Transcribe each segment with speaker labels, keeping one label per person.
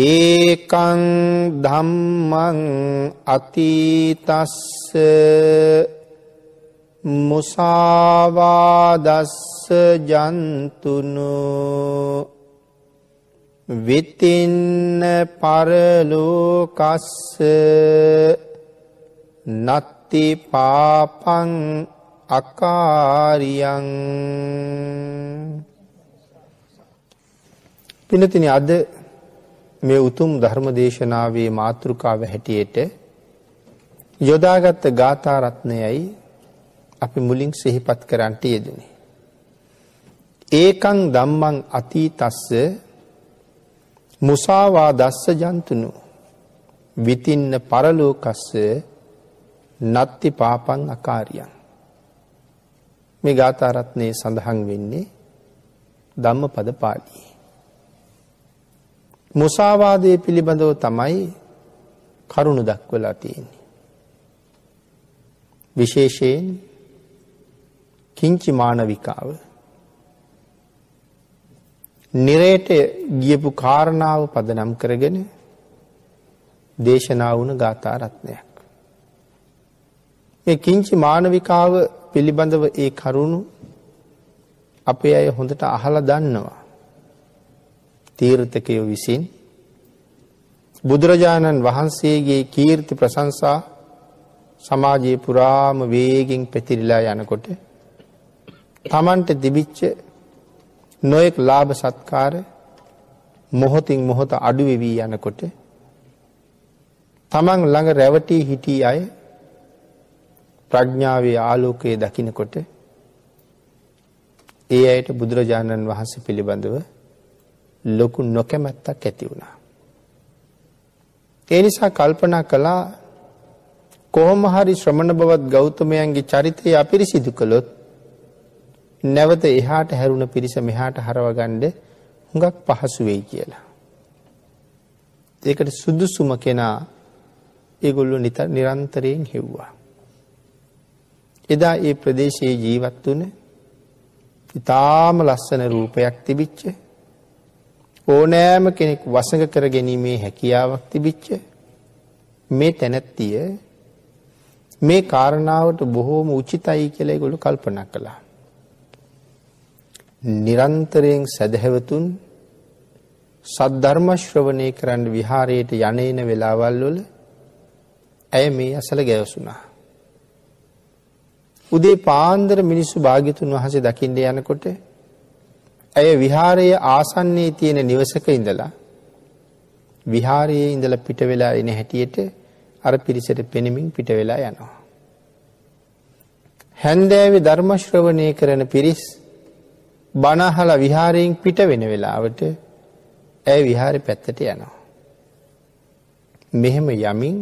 Speaker 1: ඒකං ධම්මං අතීතස්ස මුසාවාදස්ස ජන්තුනු විතින්න පරලෝකස්ස නත්ති පාපං අකාරියං පිනතින අද මේ උතුම් ධර්ම දේශනාවේ මාතෘකාව හැටියට යොදාගත්ත ගාථාරත්නයයි අපි මුලින් සිහිපත් කරන්නට යෙදනේ. ඒකං දම්මං අතීතස්ස මුසාවා දස්ස ජන්තුනු විතින්න පරලෝකස්ස නත්ති පාපං අකාරියන්. මේ ගාථාරත්නයේ සඳහන් වෙන්නේ ධම්ම පද පාලියේ. මුසාවාදය පිළිබඳව තමයි කරුණු දක්වලා තියෙන්නේ. විශේෂයෙන් කිංචි මානවිකාව නිරේට ගියපු කාරණාව පදනම් කරගෙන දේශනා වුණ ගාථාරත්නයක්. මේ කිංචි මානවිකාව පිළිබඳව ඒ කරුණු අපේ අය හොඳට අහලා දන්නවා. තීර්ථකයෝ විසින් බුදුරජාණන් වහන්සේගේ කීර්ති ප්‍රශංසා සමාජයේ පුරාම වේගෙන් පැතිරිලා යනකොට තමන්ට තිබිච්ච නොයෙක් ලාභ සත්කාර මොහොතින් මොහොත අඩුවෙවී යනකොට තමන් ළඟ රැවටී හිටී අය ප්‍රඥාවේ ආලෝකයේ දකිනකොට ඒ අයට බුදුරජාණන් වහන්සේ පිළිබඳව ලොකු නොකැමැත්තක් ඇති වුණා. ඒ නිසා කල්පනා කළා කොහොම හරි ශ්‍රමණ බවත් ගෞතමයන්ගේ චරිතය අපිරිසිදු කළොත් නැවත එහාට හැරුණ පිරිස මෙහාට හරවගණ්ඩ හුඟක් පහසු වෙයි කියලා. ඒකට සුදුසුම කෙනා ඒගොල්ලු නිත නිරන්තරයෙන් හෙව්වා. එදා ඒ ප්‍රදේශයේ ජීවත් වන ඉතාම ලස්සන රූපයක් තිබිච්ච ඕනෑම කෙනෙක් වසඟ කර ගැනීමේ හැකියාවක් තිබිච්ච මේ තැනැත්තිය මේ කාරණාවට බොහෝම උචිතයි කියලා ඒගොල්ලෝ කල්පනා කළා. නිරන්තරයෙන් සදහැවතුන් සද්ධර්ම ශ්‍රවණය කරන්න විහාරයට යන්නේන වෙලාවල් වල ඇය මේ අසල ගැවසුණා. උදේ පාන්දර මිනිස්සු භාග්‍යතුන් වහන්සේ දකින්න යනකොට ඇය විහාරයේ ආසන්නයේ තියෙන නිවසක ඉඳලා විහාරයේ ඉඳලා පිට වෙලා එන හැටියට අර පිරිසට පෙනෙමින් පිට වෙලා යනවා. හැන්දෑවේ ධර්ම ශ්‍රවණය කරන පිරිස් බණහලා විහාරයෙන් පිට වෙන වෙලාවට ඇය විහාරේ පැත්තට යනවා. මෙහෙම යමින්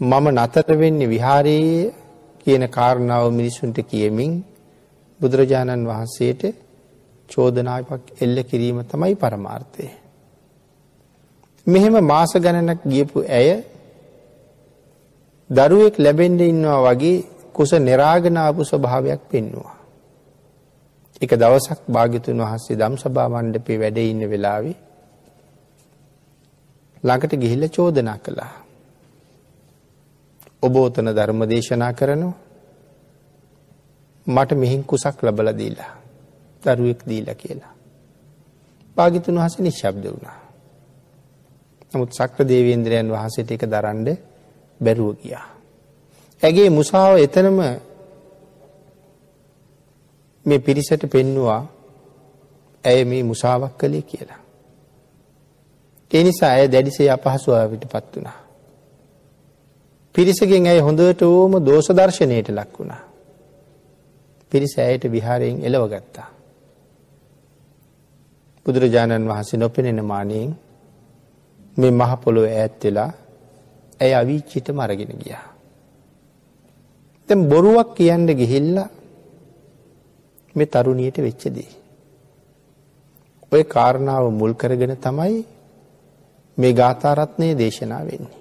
Speaker 1: මම නතර වෙන්නේ විහාරයේ කියන කාරණාව මිනිසුන්ට කියමින් බුදුරජාණන් වහන්සේට චෝදනාවක් එල්ල කිරීම තමයි පරමාර්ථය. මෙහෙම මාස ගණනක් ගියපු ඇය දරුවෙක් ලැබෙන්ඩ ඉන්නවා වගේ කුස නිරාගනාපු ස්වභාවයක් පෙන්නවා. එක දවසක් භාගිතුන් වහන්සේ දම් සභා මණ්ඩපේ වැඩ ඉන්න වෙලාවේ ළඟට ගිහිල්ල චෝදනා කළා. ඔබෝතන ධර්ම දේශනා කරනවා මට මෙහින් කුසක් ලබල දීලා. දරුවෙක් දීල කියලා. භාගිතුන් වහස නිශ්ශබ්ද වුණා. නමුත් සක්‍ර දේවේන්ද්‍රයන් වහන්සේට එක දරන්ඩ බැරුව ගියා. ඇගේ මුසාාව එතනම මේ පිරිසට පෙන්නවා ඇය මේ මුසාවක් කළේ කියලා. එනිසා ඇය දැඩිසේ අපහසුවාවිට පත් වනා. පිරිසගෙන් ඇය හොඳට ඕම දෝෂදර්ශනයට ලක් වුණා. පිරිස ඇයට විහාරයෙන් එලව ගත්තා. බුදුරජාණන් වහන්සේ නොපෙනෙන මානයෙන් මේ මහපොළොව ඈත් වෙලා ඇය අවිච්චිත මරගෙන ගියා. දැන් බොරුවක් කියන්න ගිහිල්ලා මේ තරුණියට වෙච්ච දේ. ඔය කාරණාව මුල් කරගෙන තමයි මේ ගාථාරත්නයේ දේශනා වෙන්නේ.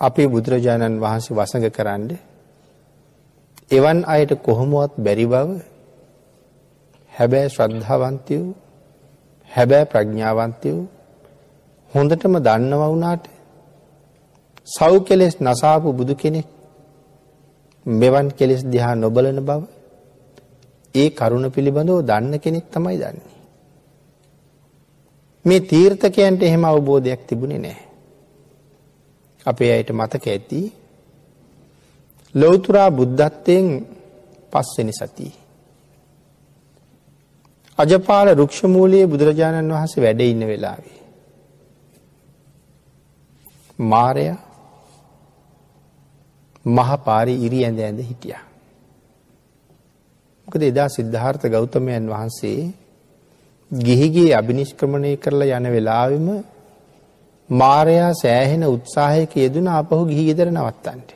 Speaker 1: අපේ බුදුරජාණන් වහන්සේ වසඟ කරන්න එවන් අයට කොහොමුවත් බැරි බව හැබැයි ශ්‍රද්ධාවන්තයෝ හැබෑ ප්‍රඥාවන්තයෝ හොඳටම දන්නව වුණාට සව් කෙලෙස් නසාපු බුදු කෙනෙක් මෙවන් කෙලෙස් දිහා නොබලන බව ඒ කරුණ පිළිබඳව දන්න කෙනෙක් තමයි දන්නේ. මේ තීර්ථකයන්ට එහෙම අවබෝධයක් තිබුණේ නැහැ. අපේ අයට මතක ඇති ලෞතුරා බුද්ධත්වයෙන් පස්වෙනි සතියේ අජපාල රුක්ෂමූලයේ බුදුරජාණන් වහන්සේ වැඩ ඉන්න වෙලාවේ. මාරය මහපාරි ඉරි ඇඳ ඇඳ හිටිය. මොකද එදා සිද්ධාර්ථ ගෞතමයන් වහන්සේ ගිහිගේ අභිනිෂ්ක්‍රමණය කරලා යන වෙලාවෙම මාරයා සෑහෙන උත්සාහයක යෙදුන අපහු ගිහි ගෙදර නවත්තන්ට.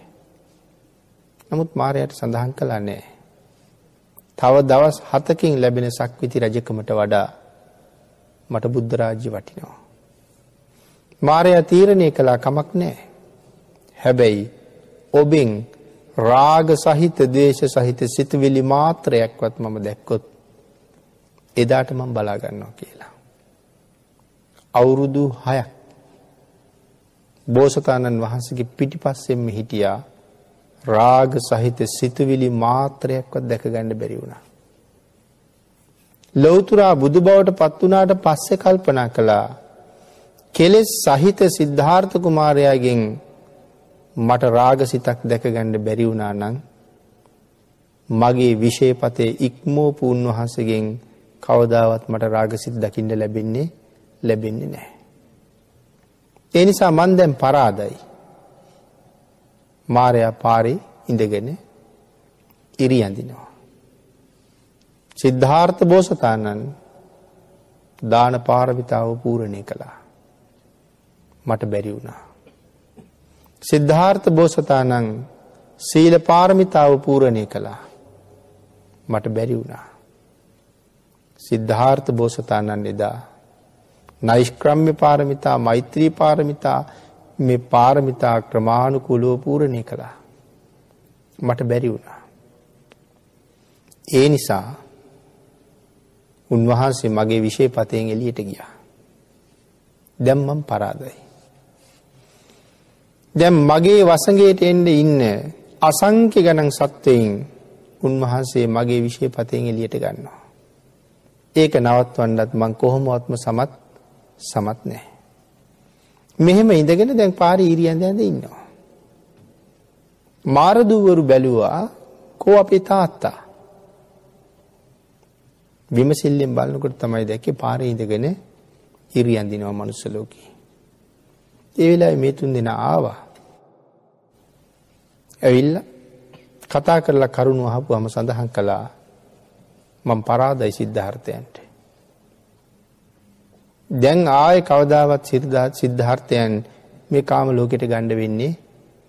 Speaker 1: නමුත් මාරයට සඳහන් කලා නෑ. තව දවස් හතකින් ලැබෙන සක්විති රජකමට වඩා මට බුද්ධරාජ්‍ය වටිනවා. මාරය තීරණය කලා කමක් නෑ. හැබැයි ඔබෙන් රාග සහිත දේශ සහිත සිතුවිලි මාත්‍රයක්වත් මම දැක්කොත් එදාට මම බලාගන්නවා කියලා. අවුරුදු හයක් බෝසතාණන් වහන්සගේ පිටි පස්සෙන්ම හිටියා රාග සහිත සිතුවිලි මාත්‍රයක්වත් දැකගන්න බැරි වුණා. ලොවතුරා බුදු බවට පත්වනාට පස්සෙ කල්පනා කළා කෙලෙස් සහිත සිද්ධාර්ථ කුමාරයාගෙන් මට රාගසිතක් දැකගණ්ඩ බැරි වුණා නං මගේ විෂයපතේ ඉක්මෝපු උන්වහන්සගෙන් කවදාවත් මට රාගසිත් දකිින්ට ලැබෙන්නේ ලැබෙන්නේ නෑ. එනිසා මන් දැම් පරාදයි. මාරයා පාරි ඉඳගෙන ඉරි අඳිනවා. සිද්ධාර්ථ බෝසතාණන් දාන පාරමිතාව පූරණය කළා. මට බැරි වුණා. සිද්ධාර්ථ බෝසතාණන් සීල පාරමිතාව පූරණය කළා. මට බැරි වුණා. සිද්ධාර්ථ බෝසතාණන් එදා නයිෂ්ක්‍රම්්‍ය පාරමිතා මෛත්‍රී පාරමිතා මේ පාරමිතා ක්‍රමාණුකුලෝ පූරණය කළා. මට බැරි වුණා. ඒ නිසා උන්වහන්සේ මගේ විෂය පතයෙන් එලියට ගියා. දැම්මම් පරාදයි. දැම් මගේ වසගේට එන්ඩ ඉන්න අසංක්‍ය ගණන් සත්වයින් උන්වහන්සේ මගේ විෂය පතයෙන් එලියට ගන්නවා. ඒක නවත්වන්නත් මං කොහොමවත්ම සමත් සමත් නෑ. මෙහෙම ඉඳගෙන දැන් පාරි ඉරියන්ද ඇඳ ඉන්නවා. මාරදුවරු බැලුවා කෝ අපේ තාත්තා. විමසිල්ලෙන් බලන්නකොට තමයි දැක්කේ පාරේ ඉඳගෙන ඉරියන්දිනවා මනුස්ස ලෝකේ. ඒ වෙලාවේ මේ තුන් දෙනා ආවා. ඇවිල්ලා කතා කරලා කරුණු අහපුවම සඳහන් කළා මම පරාදයි සිද්ධාර්ථයන්ට. දැන් ආය කවදාවත් සිද්ධාත් සිද්ධාර්ථයන් මේ කාම ලෝකෙට ගණ්ඩ වෙන්නේ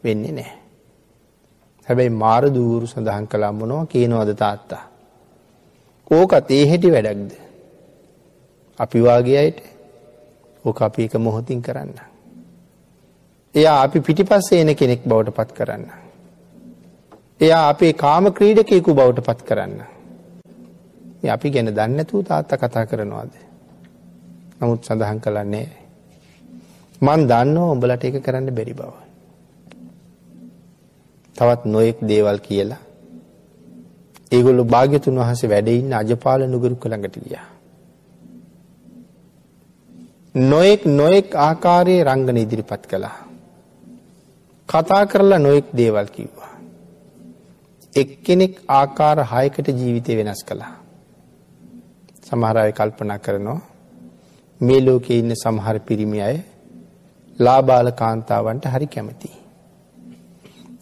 Speaker 1: වෙන්නේ නෑ. හැබැයි මාර දූරු සඳහන් කලා මොනවා කියනවද තාත්තා. ඕකත් ඒ හැටි වැඩක්ද. අපි වාගේ අයට ඕක අපි එක මොහොතින් කරන්න. එයා අපි පිටිපස්සේ එන කෙනෙක් බවට පත් කරන්න. එයා අපේ කාම ක්‍රීඩකයකු බවට පත් කරන්න. අපි ගැන දන්නඇතුව තාත්ත කතා කරනවාද. නමුත් සඳහන් කළන්නේ මන් දන්න උඹලට එක කරන්න බැරි බව. තවත් නොයෙක් දේවල් කියලා ඒගොල්ලු භාග්‍යතුන් වහස වැඩඉන්න අජපාල නුගරු කළඟට ගියා. නොයෙක් නොයෙක් ආකාරයේ රංගන ඉදිරිපත් කළා. කතා කරලා නොයෙක් දේවල් කිව්වා. එක්කෙනෙක් ආකාර හයකට ජීවිතය වෙනස් කළා. සමහරය කල්පනා කරනවා මේ ලෝකෙ ඉන්න සමහර පිරිමි අය ලාබාල කාන්තාවන්ට හරි කැමති.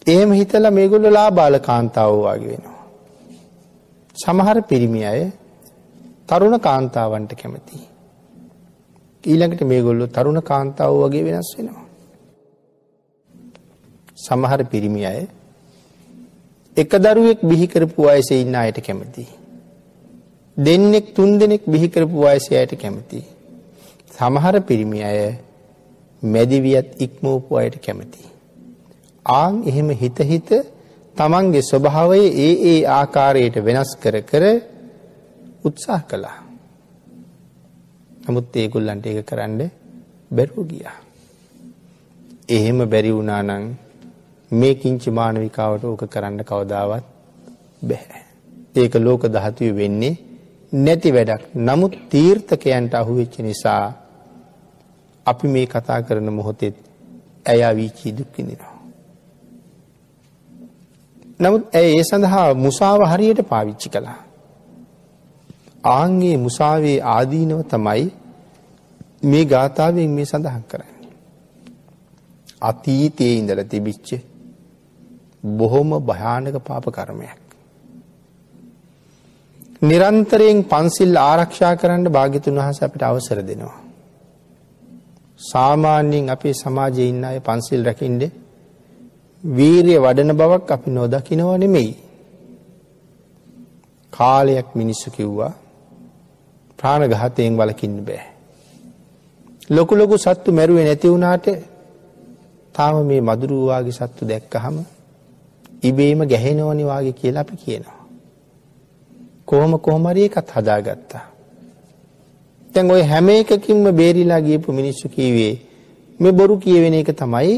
Speaker 1: එහෙම හිතලා මේගොල්ල ලාබාල කාන්තාව වගේ වෙනවා. සමහර පිරිමි අය තරුණ කාන්තාවන්ට කැමති. ඊළඟට මේගොල්ලු තරුණ කාන්තාව වගේ වෙනස් වෙනවා. සමහර පිරිමි අය එක දරුවෙක් බිහිකරපු වයසේ ඉන්න අයට කැමති. දෙන්නෙක් තුන් දෙනෙක් බිහිකරපු වයසයට කැමති. සමහර පිරිමි අය මැදිවියත් ඉක්මෝපු අයට කැමති. ආං එහෙම හිත හිත තමන්ගේ ස්වභාවය ඒ ඒ ආකාරයට වෙනස් කර කර උත්සාහ කළා. නමුත් ඒගොල්ලන්ට ඒක කරන්න බැරුව ගියා. එහෙම බැරි වුණා නම් මේ කිංචි මානවිකාවට ඕක කරන්න කවදාවත් බැහැ. ඒක ලෝක ධාතුවේ වෙන්නේ නැති වැඩක්. නමුත් තීර්ථකයන්ට අහුවෙච්ච නිසා අපි මේ කතා කරන මොහොතෙත් ඇය අවීචී දුක් විඳිනවා. නමුත් ඇය ඒ සඳහා මුසාව හරියට පාවිච්චි කළා. ආන්ගේ මුසාවේ ආදීනව තමයි මේ ගාථාවෙන් මේ සඳහන් කරන්නේ. අතීතයේ ඉඳලා තිබිච්ච බොහොම භයානක පාප කර්මයක්. නිරන්තරයෙන් පන්සිල් ආරක්ෂා කරන්න භාග්‍යතුන් වහන්සේ අපිට අවසර දෙනවා. සාමාන්‍යයෙන් අපේ සමාජයේ ඉන්න අය පන්සිල් රැකින්න වීරිය වඩන බවක් අපි නොදකිනව නෙමෙයි. කාලයක් මිනිස්සු කිව්වා ප්‍රාණඝාතයෙන් වළකින්න බෑ. ලොකු ලොකු සත්තු මැරුවේ නැති වුණාට තාම මේ මදුරුවාගේ සත්තු දැක්කහම ඉබේම ගැහෙනවනි වාගේ කියලා අපි කියනවා. කොහොම කොහොම හරි එකත් හදාගත්තා. දැන් ওই හැම එකකින්ම බේරිලා ගියපු මිනිස්සු කීවේ මේ බොරු කියවෙන එක තමයි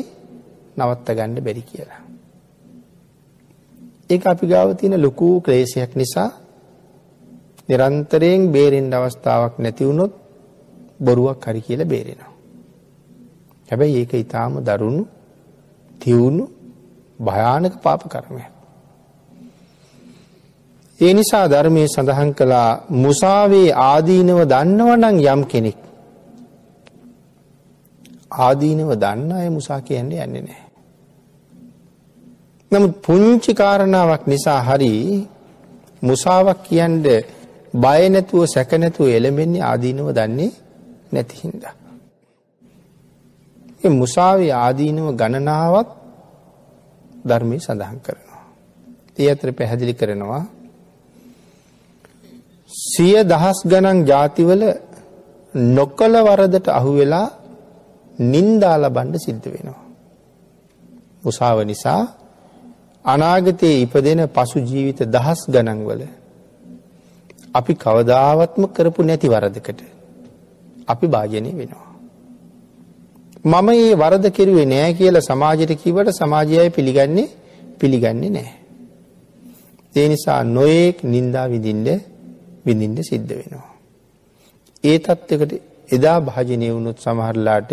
Speaker 1: නවත්ත ගන්න බැරි කියලා. ඒක අපි ගාව තියෙන ලොකු ක්ලේශයක් නිසා නිරන්තරයෙන් බේරෙන්න අවස්ථාවක් නැති වුණොත් බොරුවක් හරි කියලා බේරෙනවා. හැබැයි ඒක ඊටාම දරුණු තියුණු භයානක පාප කර්මයක්. ඒ නිසා ධර්මයේ සඳහන් කළා මුසාවේ ආදීනව දන්නවනම් යම් කෙනෙක් ආදීනව දන්න අය මුසා කියන්නේ යන්නේ නැහැ. නමුත් පුංචි කාරණාවක් නිසා හරි මුසාවක් කියන්නේ බය නැතුව සැක නැතුව එළඹෙන්නේ ආදීනව දන්නේ නැති හින්දා. ඒ මුසාවේ ආදීනව ගණනාවක් ධර්මයේ සඳහන් කරනවා. ඒ අතර පැහැදිලි කරනවා සිය දහස් ගණන් ජාතිවල නොකල වරදට අහුවෙලා නින්දාල බණ්ඩ සිද්ධ වෙනවා. උසාව නිසා අනාගතයේ ඉපදෙන පසු ජීවිත දහස් ගණන්වල අපි කවදාවත්ම කරපු නැති වරදකට අපි භාජනය වෙනවා. මම ඒ වරද කෙරුවේ නෑ කියලා සමාජයට කිවට සමාජයයි පිළිගන්නේ පිළිගන්නේ නෑ. ඒ නිසා නොයෙක් නින්දා විදින්න විඳින්ට සිද්ධ වෙනවා. ඒ තත්ත්කට එදා භාජනය වුණොත් සමහරලාට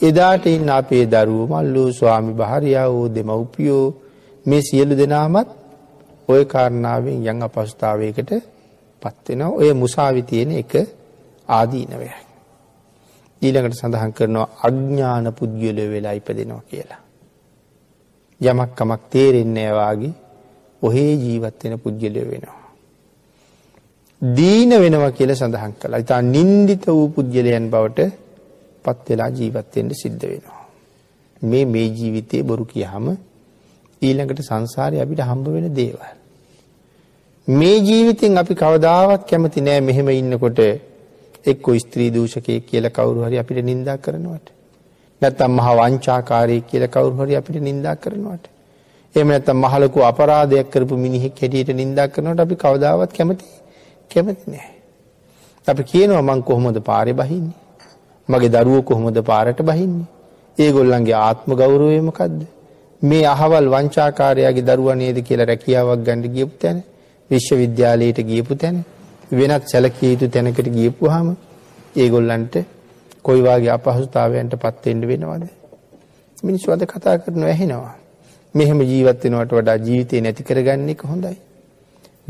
Speaker 1: එදාට ඉන්න අපේ දරුව මල්ලූ ස්වාමි භාරියාවෝ දෙමව්පියෝ මේ සියලු දෙනාමත් ඔය කාරණාවෙන් යං අපස්ථාවයකට පත්වෙන ඔය මුසාවිතියෙන එක ආදීනවයක්. ඊළඟට සඳහන් කරනවා අඥ්ඥාන පුද්ගලය වෙලා ඉපදෙනවා කියලා. යමක්කමක් තේරෙන්නේවාගේ ඔහේ ජීවත්වෙන පුද්ගලය වෙනවා. දීන වෙනවා කියලා සඳහන් කළා. ඉතින් නින්දිත වූ පුද්ගලයන් බවට පත් වෙලා ජීවත් වෙන්න සිද්ධ වෙනවා. මේ මේ ජීවිතේ බොරු කියාම ඊළඟට සංසාරේ අපිට හම්බ වෙන දේවල්. මේ ජීවිතෙන් අපි කවදාවත් කැමති නෑ මෙහෙම ඉන්නකොට එක්ක ස්ත්‍රී දූෂකයෙක් කියලා කවුරු හරි අපිට නිඳා කරනවට. නැත්තම් මහා වංචාකාරයෙක් කියලා කවුරු හරි අපිට නිඳා කරනවට. එහෙම නැත්තම් මහ ලොකු අපරාධයක් කරපු මිනිහෙක් හැටියට නිඳා කරනවට අපි කවදාවත් කැමති කැමති නෑ. අපි කියනවා මං කොහොමද පාරේ බහින්නේ? මගේ දරුවෝ කොහොමද පාරට බහින්නේ? ඒගොල්ලන්ගේ ආත්ම ගෞරවය මොකද්ද? මේ අහවල් වංචාකාරයාගේ දරුවා නේද කියලා රැකියාවක් ගන්න ගියපු තැන, විශ්වවිද්‍යාලයට ගියපු තැන වෙනත් සැලකිය යුතු තැනකට ගියපුවාම ඒගොල්ලන්ට කොයි වාගේ අපහසුතාවයන්ට පත් වෙන්න වෙනවද? මිනිස්සු අද කතා කරනවා ඇහෙනවා. මෙහෙම ජීවත් වෙනවට වඩා ජීවිතේ නැති කරගන්න එක හොඳයි.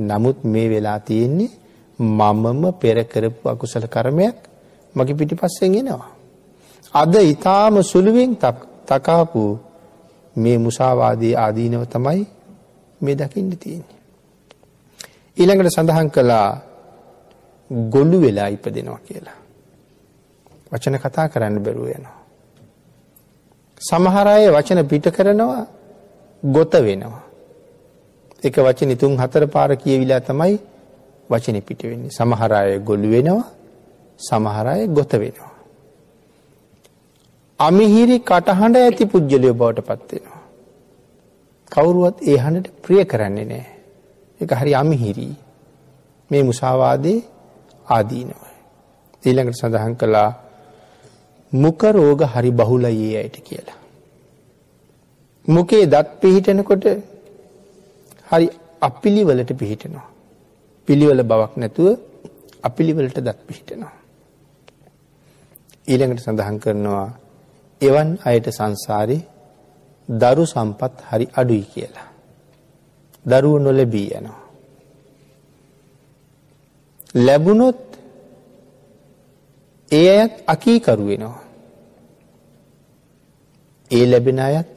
Speaker 1: නමුත් මේ වෙලා තියෙන්නේ මමම පෙර කරපු අකුසල කර්මයක් මගේ පිටිපස්සෙන් එනවා. අද ඊටාම සුළුවෙන් තකාපු මේ මුසාවාදී ආදීනව තමයි මේ දකින්න තියෙන්නේ. ඊළඟට සඳහන් කළා ගොළු වෙලා ඉපදෙනවා කියලා. වචන කතා කරන්න බැරුව යනවා. සමහර අය වචන පිට කරනවා ගොත වෙනවා. එක වචන තුන් හතර පාර කියවිලා තමයි වචනේ පිට වෙන්නේ. සමහර අය ගොළු වෙනවා, සමහර අය ගොත වෙනවා. අමිහිරි කටහඬ ඇති පුජ්‍යලිය බවට පත් වෙනවා. කවුරුවත් ඒ හඬට ප්‍රිය කරන්නේ නැහැ. ඒක හරි අමිහිරි. මේ මුසාවාදේ ආදීනවයි. ඊළඟට සඳහන් කළා මුඛ රෝග හරි බහුලයි අයට කියලා. මුකේ දත් පිහිටනකොට හරි අපිලිවලට පිහිටනවා. පිළිවෙල බවක් නැතුව අපිළිවලට දත් පිහිටනවා. ඊළඟට සඳහන් කරනවා එවන් අයට සංසාරේ දරු සම්පත් හරි අඩුයි කියලා. දරුව නොලැබී යනවා. ලැබුණොත් ඒ අයත් අකීකරු වෙනවා. ඒ ලැබෙන අයත්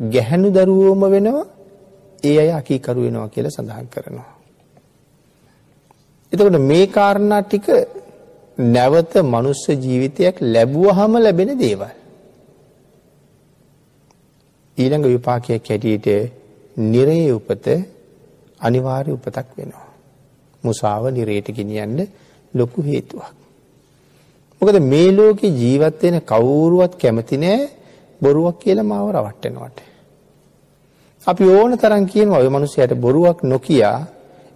Speaker 1: ගැහැණු දරුවෝම වෙනවා ඒ අය අකීකරු වෙනවා කියලා සඳහන් කරනවා. එතකොට මේ කාරණා ටික නැවත මනුස්ස ජීවිතයක් ලැබුවහම ලැබෙන දේවල්. ඊළඟ විපාකයක් හැටියට නිරයේ උපත අනිවාර්ය උපතක් වෙනවා. මුසාව නිරේට ගෙනියන්න ලොකු හේතුවක්. මොකද මේ ලෝකේ ජීවත් වෙන කවුරුවත් කැමති නෑ බොරුවක් කියලා මාව රවට්ටනවට. අපි ඕන තරම් කියනවා ඔය මිනිහයාට බොරුවක් නොකිය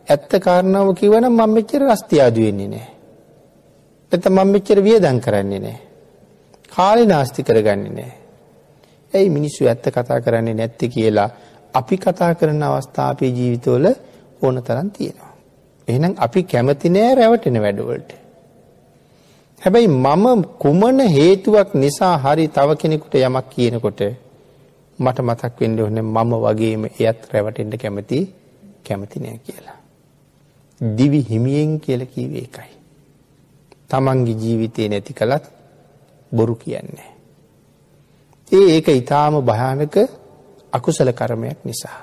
Speaker 1: ඇත්ත කාරණාව කිව්වනම් මම මෙච්චර රස්තියාදු වෙන්නේ නෑ. නැත්නම් මම මෙච්චර වියදම් කරන්නේ නෑ. කාලේ නාස්ති කරගන්නේ නෑ. ඇයි මිනිස්සු ඇත්ත කතා කරන්නේ නැත්තේ කියලා අපි කතා කරන අවස්ථා අපේ ජීවිතවල ඕන තරම් තියෙනවා. එහෙනම් අපි කැමති නෑ රැවටෙන වැඩවලට. හැබැයි මම කුමන හේතුවක් නිසා හරි තව කෙනෙකුට යමක් කියනකොට මට මතක් වෙන්න ඕනේ මම වගේම එයත් රැවටෙන්න කැමති කැමති නෑ කියලා. දිවි හිමියෙන් කියලා කිව්වේ ඒකයි. තමන්ගේ ජීවිතේ නැති කලත් බොරු කියන්නේ. ඒ ඒක ඊටාම භයානක අකුසල කර්මයක් නිසා.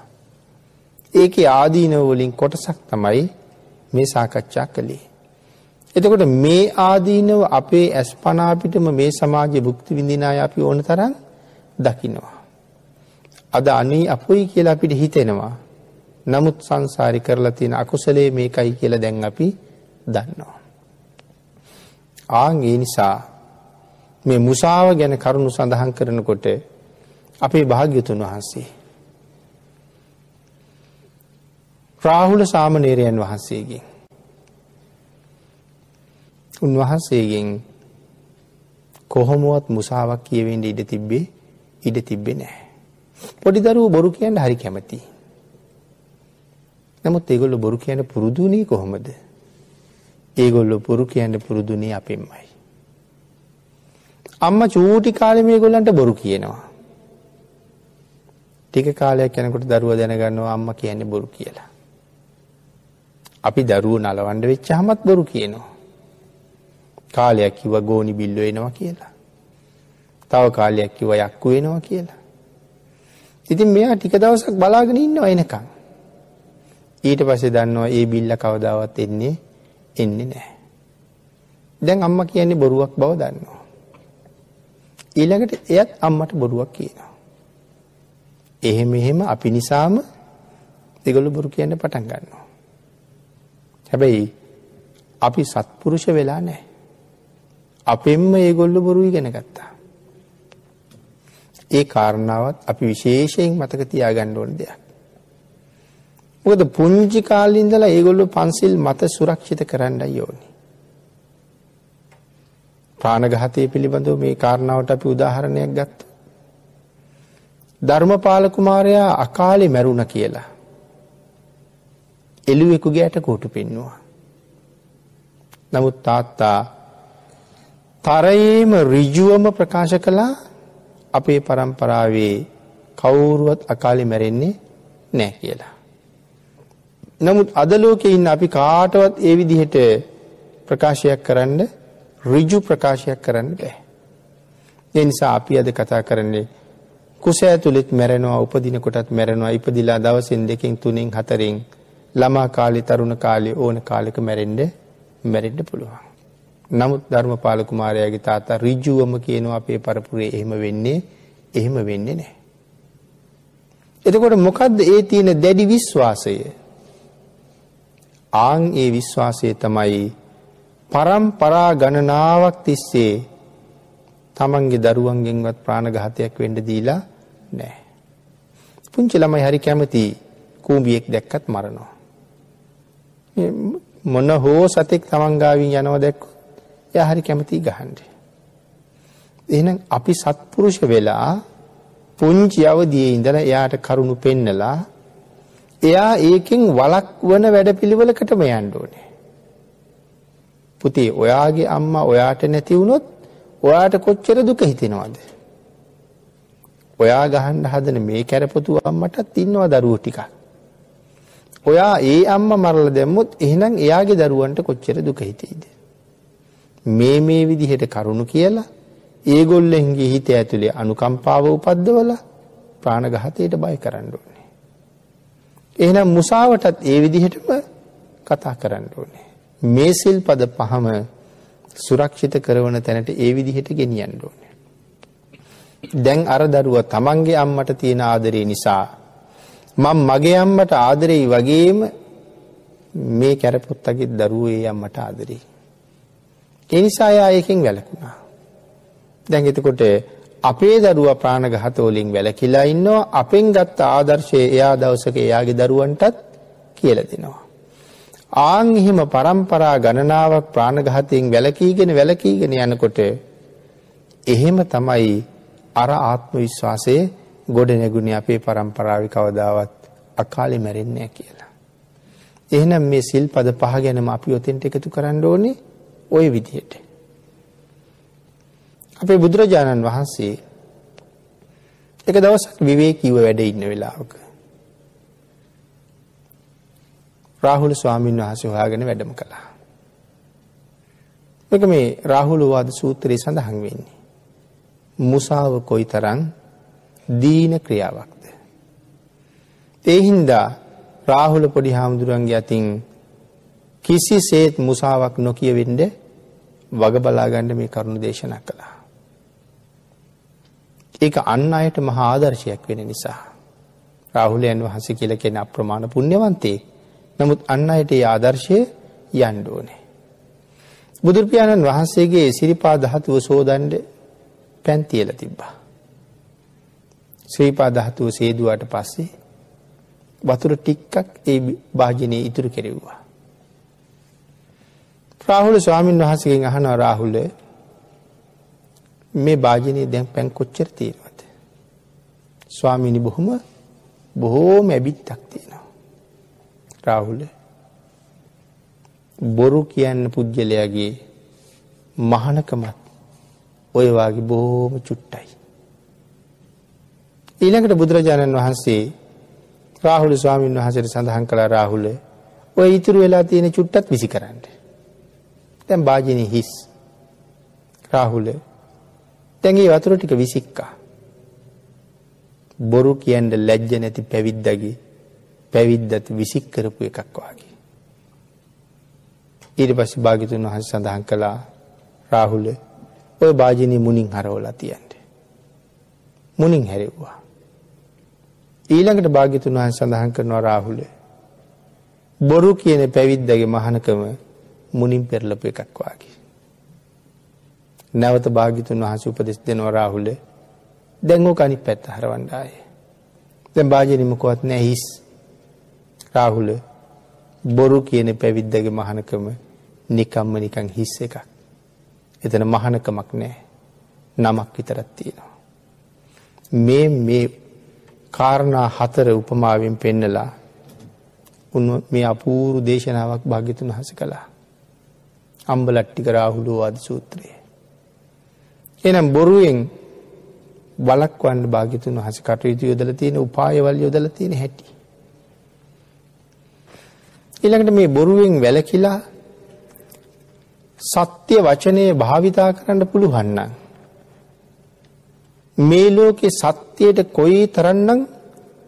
Speaker 1: ඒකේ ආදීනව වලින් කොටසක් තමයි මේ සාකච්ඡා කළේ. එතකොට මේ ආදීනව අපේ ඇස්පනා පිටම මේ සමාජයේ භුක්ති විඳින අය අපි ඕන තරම් දකිනවා. අද අනී අපොයි කියලා අපිට හිතෙනවා. නමුත් සංසාරي කරලා තියෙන අකුසලයේ මේකයි කියලා දැන් අපි දන්නවා. ආන් ඒ නිසා මේ මුසාව ගැන කරුණු සඳහන් කරනකොට අපේ භාග්‍යතුන් වහන්සේ රාහුල සාමණේරයන් වහන්සේගෙන් උන්වහන්සේගෙන් කොහොමවත් මුසාවක් කියවෙන්න ඉඩ තිබ්බේ ඉඩ තිබ්බේ නැහැ. පොඩි දරුවෝ බොරු කියන්න හරි කැමතියි. නමුත් ඒගොල්ලෝ බොරු කියන්න පුරුදුුනේ කොහොමද? ඒගොල්ලෝ බොරු කියන්න පුරුදුුනේ අපෙන්මයි. අම්මා චූටි කාලේ මේගොල්ලන්ට බොරු කියනවා. ටික කාලයක් යනකොට දරුවා දැනගන්නවා අම්මා කියන්නේ බොරු කියලා. අපි දරුවෝ නලවන්න වෙච්චාමත් බොරු කියනවා. කාලයක් කිව්වා ගෝනි බිල්ලෝ එනවා කියලා. තව කාලයක් කිව්වා යක්කු වෙනවා කියලා. ඉතින් මෙයා ටික දවසක් බලාගෙන ඉන්නවා එනකන්. ඊට පස්සේ දන්නවා ඒ බිල්ල කවදාවත් එන්නේ එන්නේ නැහැ. දැන් අම්මා කියන්නේ බොරුවක් බව දන්නවා. ඊළඟට එයත් අම්මට බොරුවක් කියනවා. එහෙම එහෙම අපි නිසාම ඒගොල්ලෝ බොරු කියන්න පටන් ගන්නවා. හැබැයි අපි සත්පුරුෂ වෙලා නැහැ. අපෙන්ම ඒගොල්ලෝ බොරු ඉගෙන ගත්තා. ඒ කාරණාවත් අපි විශේෂයෙන් මතක තියාගන්න ඕන දෙයක්. මොකද පුංචි කාලේ ඉඳලා ඒගොල්ලෝ පන්සිල් මත සුරක්ෂිත කරන්නයි ඕනේ. ප්‍රාණඝාතය පිළිබඳව මේ කාරණාවට අපි උදාහරණයක් ගත්තා. ධර්මපාල කුමාරයා අකාලේ මැරුණ කියලා. එළුවෙකුගේ ඇට කොටු පෙන්නවා. නමුත් තාත්තා තරයේම ඍජුවම ප්‍රකාශ කළා අපේ પરම්පරාවේ කවුරුවත් අකාලේ මැරෙන්නේ නැහැ කියලා. නමුත් අද ලෝකේ ඉන්න අපි කාටවත් ඒ විදිහට ප්‍රකාශයක් කරන්න ඍජු ප්‍රකාශයක් කරන්න බෑ. ඒ නිසා අපි අද කතා කරන්නේ කුස ඇතුළෙත් මැරෙනවා උපදින කොටත් මැරෙනවා ඉපදිලා දවසෙන් දෙකෙන් තුනෙන් හතරෙන් ළමා කාලේ තරුණ කාලේ ඕන කාලෙක මැරෙන්න මැරෙන්න පුළුවන්. නමුත් ධර්මපාල කුමාරයාගේ තාත්තා ඍජුවම කියනවා අපේ පරපුරේ එහෙම වෙන්නේ එහෙම වෙන්නේ නැහැ. එතකොට මොකද්ද ඒ තියෙන දැඩි විශ්වාසය? ආන් ඒ විශ්වාසය තමයි පරම්පරා ගණනාවක් තිස්සේ තමන්ගේ දරුවන්ගෙන්වත් ප්‍රාණඝාතයක් වෙන්න දීලා නැහැ. පුංචි ළමයි හරි කැමති කූඹියෙක් දැක්කත් මරනවා. මොන හෝ සතෙක් තමන් ගාවින් යනවා දැක්කොත් එයා හරි කැමති ගහන්න. එහෙනම් අපි සත්පුරුෂ වෙලා පුංචි අවදියේ ඉඳලා එයාට කරුණු පෙන්නලා එයා ඒකෙන් වළක්වන වැඩපිළිවෙලකටම යන්න ඕනේ. පුතේ ඔයාගේ අම්මා ඔයාට නැති වුණොත් ඔයාට කොච්චර දුක හිතෙනවද? ඔයා ගහන්න හදන මේ කැරපොතු අම්මටත් ඉන්නවා දරුවෝ ටිකක්. ඔයා ඒ අම්මා මරලා දැම්මොත් එහෙනම් එයාගේ දරුවන්ට කොච්චර දුක හිතෙයිද? මේ මේ විදිහට කරුණු කියලා ඒගොල්ලන්ගේ හිත ඇතුලේ අනුකම්පාව උපද්දවලා ප්‍රාණඝාතයට බය කරන්න ඕනේ. එහෙනම් මුසාවටත් ඒ විදිහටම කතා කරන්න ඕනේ. මේ සිල්පද පහම සුරක්ෂිත කරවන තැනට ඒ විදිහට ගෙනියන්න ඕනේ. දැන් අර දරුවා තමන්ගේ අම්මට තියෙන ආදරේ නිසා මම මගේ අම්මට ආදරෙයි වගේම මේ කැරපොත්තගේ දරුවෝ ඒ අම්මට ආදරෙයි. ඒ නිසා එයා ඒකෙන් වැළකුණා. දැන් එතකොට අපේ දරුවා ප්‍රාණඝාත වලින් වැළකීලා ඉන්නවා අපෙන් ගත්ත ආදර්ශය එයා දවසක එයාගේ දරුවන්ටත් කියලා දෙනවා ආන් එහෙම પરම්පරා ගණනාවක් ප්‍රාණඝාතයෙන් වැළකීගෙන වැළකීගෙන යනකොට එහෙම තමයි අර ආත්ම විශ්වාසයේ ගොඩ නැගුණේ අපේ પરම්පරාවේ කවදාවත් අකාලේ මැරෙන්නේ නැහැ කියලා. එහෙනම් මේ සිල්පද පහ ගැනම අපි ඔතෙන්ට එකතු කරන්න ඕනේ ওই විදිහට. අපේ බුදුරජාණන් වහන්සේ එක දවසක් විවේකීව වැඩ ඉන්න වෙලාවක රාහුල ස්වාමීන් වහන්සේ හොයාගෙන වැඩම කළා. මේක මේ රාහුල වාද සූත්‍රයේ සඳහන් වෙන්නේ. මුසාව කොයිතරම් දීන ක්‍රියාවක්ද. ඒ හින්දා රාහුල පොඩි හාමුදුරන්ගේ අතින් කිසිසේත් මුසාවක් නොකිය වෙන්න වග බලාගන්න මේ කරුණු දේශනා කළා. ඒක අන් අයට මහා ආදර්ශයක් වෙන නිසා. රාහුලයන් වහන්සේ කියලා කියන අප්‍රමාණ පුණ්‍යවන්තයෙක්. නමුත් අන් අයට ඒ ආදර්ශය යන්න ඕනේ. බුදු පියාණන් වහන්සේගේ සිරිපා ධාතුව සෝදන්න පෑන් තියලා තිබ්බා. ශ්‍රීපා ධාතුව සේදුවාට පස්සේ වතුර ටිකක් ඒ භාජනයේ ඉතුරු කෙරෙව්වා. රාහුල ස්වාමීන් වහන්සේගෙන් අහනවා රාහුල මේ භාජනයේ දැන් පැන් කොච්චර තියෙනවද? ස්වාමීනි බොහොම බොහෝම ඇබිත්තක් තියෙනවා. රාහුල බොරු කියන්න පුජ්‍යලයාගේ මහානකමත් ඔය වාගේ බොහොම චුට්ටයි. ඊළඟට බුදුරජාණන් වහන්සේ රාහුල ස්වාමීන් වහන්සේට සඳහන් කළා රාහුල ඔය ඉතුරු වෙලා තියෙන චුට්ටත් විසි කරන්න. දැන් භාජනය හිස්. රාහුල දැන්ගේ වතුර ටික විසික්කා. බොරු කියන්න ලැජ්ජ නැති පැවිද්දගේ පැවිද්දත් විසික් කරපු එකක් වාගේ. ඊට පස්සේ භාග්‍යතුන් වහන්සේ සඳහන් කළා රාහුල ඔය භාජනී මුණින් හරවලා තියන්න. මුණින් හැරෙව්වා. ඊළඟට භාග්‍යතුන් වහන්සේ සඳහන් කරනවා රාහුල බොරු කියන පැවිද්දගේ මහානකම මුණින් පෙරලපු එකක් වාගේ. නැවත භාග්‍යතුන් වහන්සේ උපදෙස් දෙනවා රාහුල දැන් ඕක අනිත් පැත්ත හරවන්න ආයේ. දැන් භාජනෙ මොකවත් නැහැ හිස්. රාහුල බොරු කියන පැවිද්දගේ මහානකම නිකම්ම නිකන් හිස් එකක්. එතන මහානකමක් නැහැ. නමක් විතරක් තියෙනවා. මේ මේ කාරණා හතර උපමාවෙන් පෙන්නලා උන් මේ අපූරු දේශනාවක් භාග්‍යතුන් වහන්සේ කළා. අම්බලට්ටික රාහුලෝවාද සූත්‍රයේ. එනම් බොරුවෙන් වලක්වන්න භාග්‍යතුන් වහන්සේ කටයුතු යොදලා තියෙන උපායවල යොදලා තියෙන හැටි. ඊළඟට මේ බොරුවෙන් වැළකීලා සත්‍ය වචනේ භාවිතා කරන්න පුළුවන් නම් මේ ලෝකේ සත්‍යයට කොයි තරම්නම්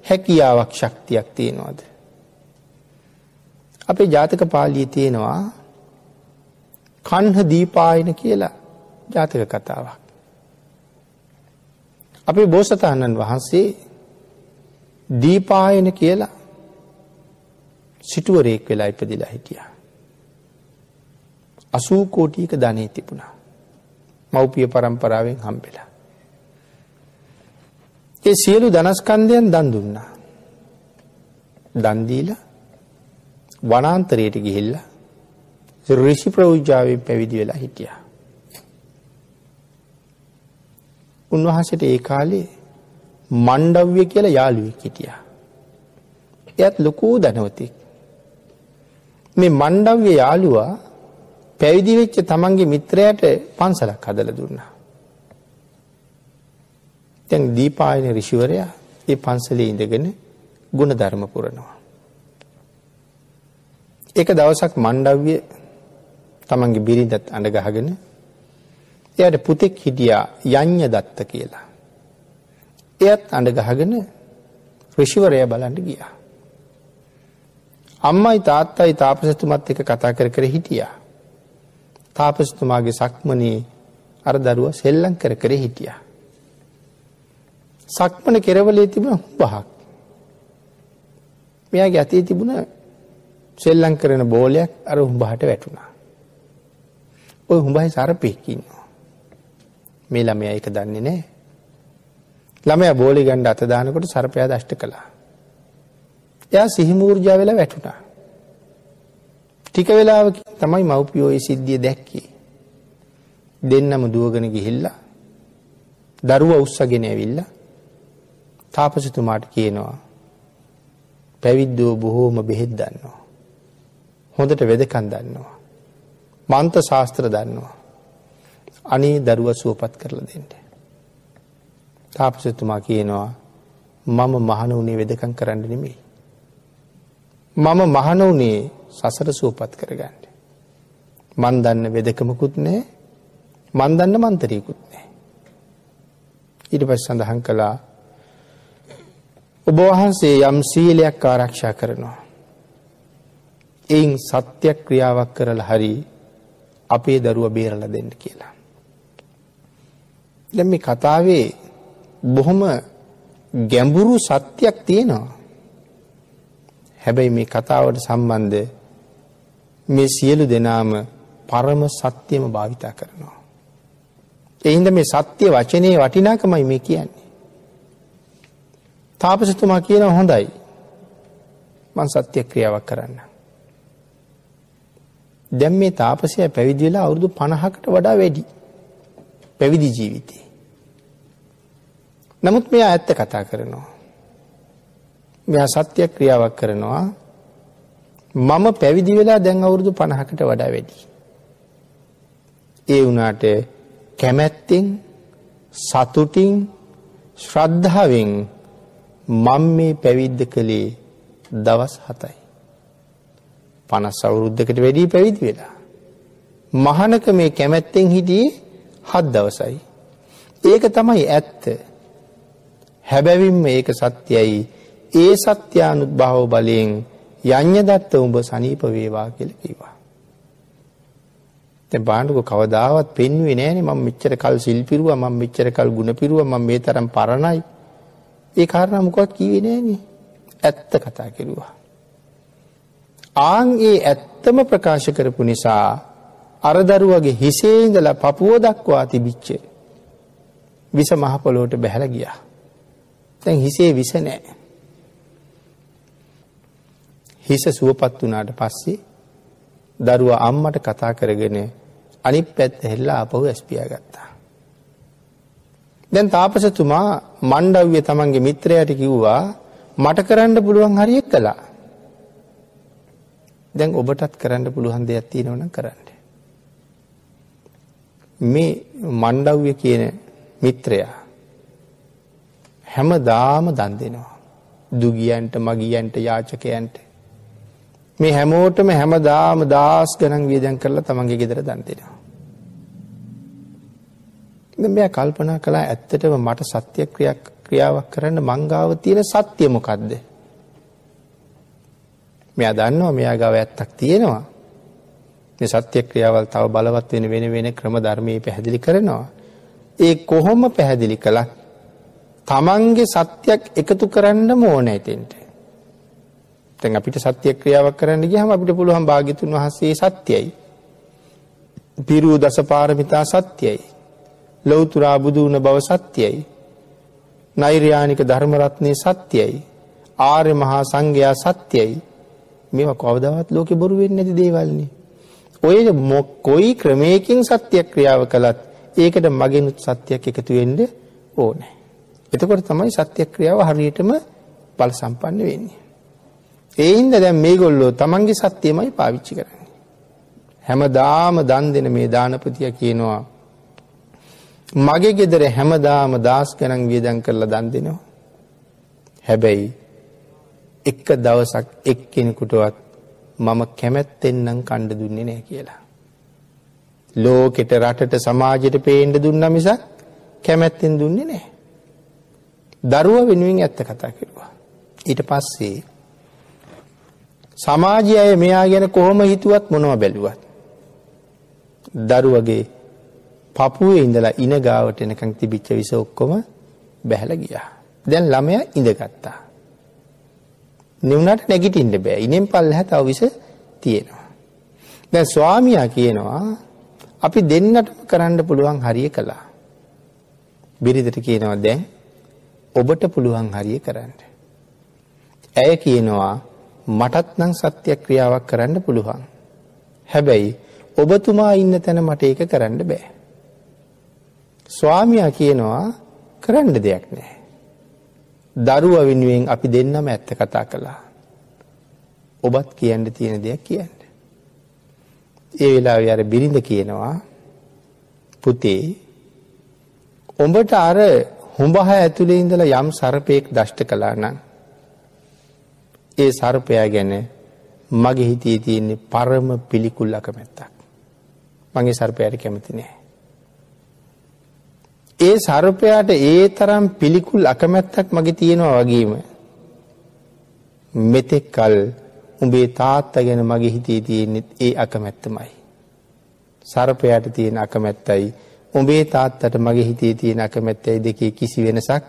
Speaker 1: හැකියාවක් ශක්තියක් තියෙනවද? අපේ ජාතක පාළියේ තියෙනවා කන්හ දීපායන කියලා ජාතක කතාවක්. අපේ බෝසතාණන් වහන්සේ දීපායන කියලා සිටුවරයෙක් වෙලා ඉපදිලා හිටියා. 80 කෝටියක ධනෙ තිබුණා. මව්පිය પરම්පරාවෙන් හම්බෙලා. ඒ සියලු ධනස්කන්ධයන් දන් දුන්නා. දන් දීලා වනාන්තරයට ගිහිල්ලා ඍෂි ප්‍රෞජාවෙන් පැවිදි වෙලා හිටියා. උන්වහන්සට ඒ කාලේ මණ්ඩව්‍ය කියලා යාළුවෙක් හිටියා. එයත් ලොකූ දැනවතික්. මේ මණ්ඩව්‍ය යාළුවා පැවිදිවෙච්ච තමන්ගේ මිත්‍රයට පන්සලක් හදල දුන්නා. තැන් දීපායන රිෂිවරයා ඒ පන්සලේ ඉඳගෙන ගුණ ධර්ම පුරනවා. එක දවසක් මණ්ඩව්‍ය තමන්ගේ බිරිඳත් අඩගහගෙන එයට පුතෙක් හිටියා යං්ඥ දත්ත කියලා. එයත් අඩගහගෙන ෘෂිවරය බලන්ට ගියා. අම්මයි තාත්තයි තාපසතුමත් එක කතා කර කර හිටියා. තාපසතුමාගේ සක්මනී අර දරුව සෙල්ලං කර කර හිටියා. සක්මන කෙරවලේ තිබුණ හුබහක්. මෙයාගේ අතේ තිබුණ සෙල්ලං කරන බෝලයක් අර හුඹහට වැටුණා. ඔය හුඹහි සරපෙක්කින්නවා. මේ ළමය එක දන්නේ නෑ. ළමය බෝලි ගණ්ඩ අතදානකොට සරපයා දෂ්ට කළා. එයා සිහිමූර්ජා වෙලා වැටුණා. ටික වෙලාවක තමයි මව්පියෝ ඒ සිද්ධිය දැක්කේ. දෙන්නම දුවගෙන ගිහිල්ලා දරුව උස්සගෙන ඇවිල්ලා තාපසතුමාට කියනවා පැවිද්දෝ බොහෝම බෙහෙත් දන්නවා. හොඳට වෙදකන් දන්නවා. මන්ත ශාස්ත්‍ර දන්නවා. අනේ දරුව සුවපත් කරලා දෙන්න. තාපසතුමා කියනවා මම මහන වනේ වෙදකං කරන්න නෙමෙයි. මම මහන වනේ සසර සුවපත් කරගන්න. මන් දන්න වෙදකමකුත් නෑ මන්දන්න මන්තරීකුත් නෑ. ඊට පස් සඳහන් කළා ඔබවහන්සේ යම් සීලයක් ආරක්ෂා කරනවා. එයින් සත්‍යයක් ක්‍රියාවක් කරලා හරි අපේ දරුව බේරල දෙන්න කියලා. දැ මේ කතාවේ බොහොම ගැඹුරු සත්‍යයක් තියෙනවා. හැබැයි මේ කතාවට සම්බන්ධ මේ සියලු දෙනාම පරම සත්‍යයම භාවිතා කරනවා. එහින්ද මේ සත්‍යය වචනය වටිනාකමයි මේ කියන්නේ. තාපසතුමා කියන හොඳයි මං සත්‍ය ක්‍රියාවක් කරන්න. දැම් මේ තාපසය පැවිදි වෙලා අවුරුදු පණහකට වඩා වැඩි පැවිදි ජීවිතේ. නමුත් මෙයා ඇත්ත කතා කරනවා. මෙයා සත්‍ය ක්‍රියාවක් කරනවා මම පැවිදි වෙලා දැන් අවුරුදු පණහකට වඩා වැඩි. ඒ වනාට කැමැත්තෙන් සතුටින් ශ්‍රද්ධාවෙන් මං මේ පැවිද්ද කළේ දවස් හතයි. පනස් අවුරුද්ධකට වැඩී පැවිදි වෙලා. මහනක මේ කැමැත්තෙන් හිටියේ හත් දවසයි. ඒක තමයි ඇත්ත. හැබැවින්ම ඒක සත්‍යයි ඒ සත්‍යානුත් භව බලයෙන් යං්ඥ දත්ත උඹ සනීප වේවා කියල කිවා. බාණ්ඩුක කවදාවත් පෙන්වේ නෑන ම මෙච්චර කල් සිල්පිරුව ම මෙච්චර කල් ගුණ පිරුව ම මේ තරම් පරණයි ඒ කාරණ මොකක් කිවේ නෑන ඇත්ත කතා කෙරුවා. ආං ඒ ඇත්තම ප්‍රකාශ කරපු නිසා අරදරුවගේ හිසේඉඳලා පපුුව දක්වා තිබිච්චේ. විස මහපොලෝට බැහැල ගියා. තැන් හිසේ විස නෑ. හිස සුවපත් වනාට පස්සේ දරුව අම්මට කතා කරගෙන අනි පැත් හෙල්ලා අපහු ඇස්පියා ගත්තා. දැන් තාපසතුමා මණ්ඩව්‍ය තමන්ගේ මිත්‍රයට කිව්වා මට කරන්න පුළුවන් හරියෙක් කලා. දැන් ඔබටත් කරන්න පුළුවන් දෙයක් තියෙනවන කරන්න. මේ මණ්ඩව්‍ය කියන මිත්‍රයා හැම දාම දන් දෙනවා. දුගියන්ට මගියන්ට යාචකයන්ට. මේ හැමෝටම හැම දාම දස් ගනන් වියදැන් කරලා තමන්ගේ ගෙදර දන්තෙනවා. මෙය කල්පනා කලා ඇත්තටම මට සත්‍ය ක්‍රියක් ක්‍රියාවක් කරන්න මංගාව තියෙන සත්‍යයමොකක්ද. මෙයා දන්නවා මෙයා ගව ඇත්තක් තියෙනවා. සත්‍ය ක්‍රියාවල් තව බලවත් වෙන වෙන වෙන ක්‍රම ධර්මය පැහැදිලි කරනවා. ඒ කොහොම පැහැදිලි කළත් තමන්ගේ සත්‍යයක් එකතු කරන්න මෝන ඇතෙන්ට. තැන් අපිට සත්‍ය ක්‍රියාවක් කරන්න ගහම අපිට පුළුවන් භාගිතුන් වහන්සේ සත්‍යයි. පිරූ දස පාරමිතා සත්‍යයි. ලොවතුරා බුදුවන බව සත්‍යයි. නෛර්යානික ධර්මරත්නය සත්‍යයි. ආර්ය මහා සංඝයා සත්‍යයි. මෙම කවදවත් ලෝක බොරුවෙන් නැති දේවල්න්නේ. ඔය මොක් කොයි ක්‍රමයකින් සත්‍යයක් ක්‍රියාව කළත් ඒකට මගෙනුත් සත්‍යයක් එකතුවෙන්ඩ ඕනෑ. එතකොට තමයි සත්‍ය ක්‍රියාව හරියටම බල සම්පන්න වෙන්නේ. ඒහින්ද දැන් මේගොල්ලෝ තමන්ගේ සත්‍යයමයි පාවිච්චි කරන්නේ. හැමදාම දන් දෙන මේ දානපතිය කියනවා මගේ ගෙදර හැමදාම දාස් ගණන් වියදම් කරලා දන් දෙනවා. හැබැයි එක දවසක් එක්කෙනෙකුටවත් මම කැමැත්තෙන් නම් කණ්ඩ දුන්නේ නෑ කියලා. ලෝකෙට රටට සමාජයට පේන්ඩ දුන්න මිසක් කැමැත්තෙන් දුන්නේ නෑ. දරුව වෙනුවෙන් ඇත්ත කතා කිරුවා. ඊට පස්සේ සමාජය අය මෙයා ගැන කොහොම හිතුවත් මොනව බැලුවත්. දරුවගේ පපුුවේ ඉඳලා ඉන ගාවට එනකං තිබිච්ච විස ඔක්කොම බැහල ගියා. දැන් ළමය ඉඳගත්තා. නිවනට නැගිටින්ට බෑ ඉනෙන් පල්ල හැත අවිස තියෙනවා. දැන් ස්වාමියා කියනවා අපි දෙන්නටම කරන්න පුළුවන් හරිය කළා. බිරිදට කියනවා දැන් ඔබට පුළුවන් හරිය කරන්න. ඇය කියනවා මටත් නම් සත්‍ය ක්‍රියාවක් කරන්න පුළුවන්. හැබැයි ඔබතුමා ඉන්න තැන මට ඒක කරන්න බෑ. ස්වාමියා කියනවා කරන්න දෙයක් නෑ. දරුව වෙනුවෙන් අපි දෙන්නම ඇත්ත කතා කළා. ඔබත් කියන්න තියෙන දෙයක් කියන්න. ඒ වෙලා අර බිරිඳ කියනවා පුතේ උඹට අර හුඹහ ඇතුළේ ඉඳලා යම් සර්පයෙක් දෂ්ට කළා නම් ඒ සර්පයා ගැන මගේ හිතේ තියෙන්නේ පරම පිළිකුල් අකමැත්තක්. මගේ සර්පයාට කැමති නෑ. ඒ සර්පයාට ඒ තරම් පිළිකුල් අකමැත්තක් මගේ තියෙනවා වගේම මෙතෙක් කල් උඹේ තාත්ත ගැන මගේ හිතේ තියෙන්නෙත් ඒ අකමැත්තමයි. සර්පයාට තියෙන අකමැත්තයි උඹේ තාත්තට මගේ හිතේ තියෙන අකමැත්තයි දෙකේ කිසි වෙනසක්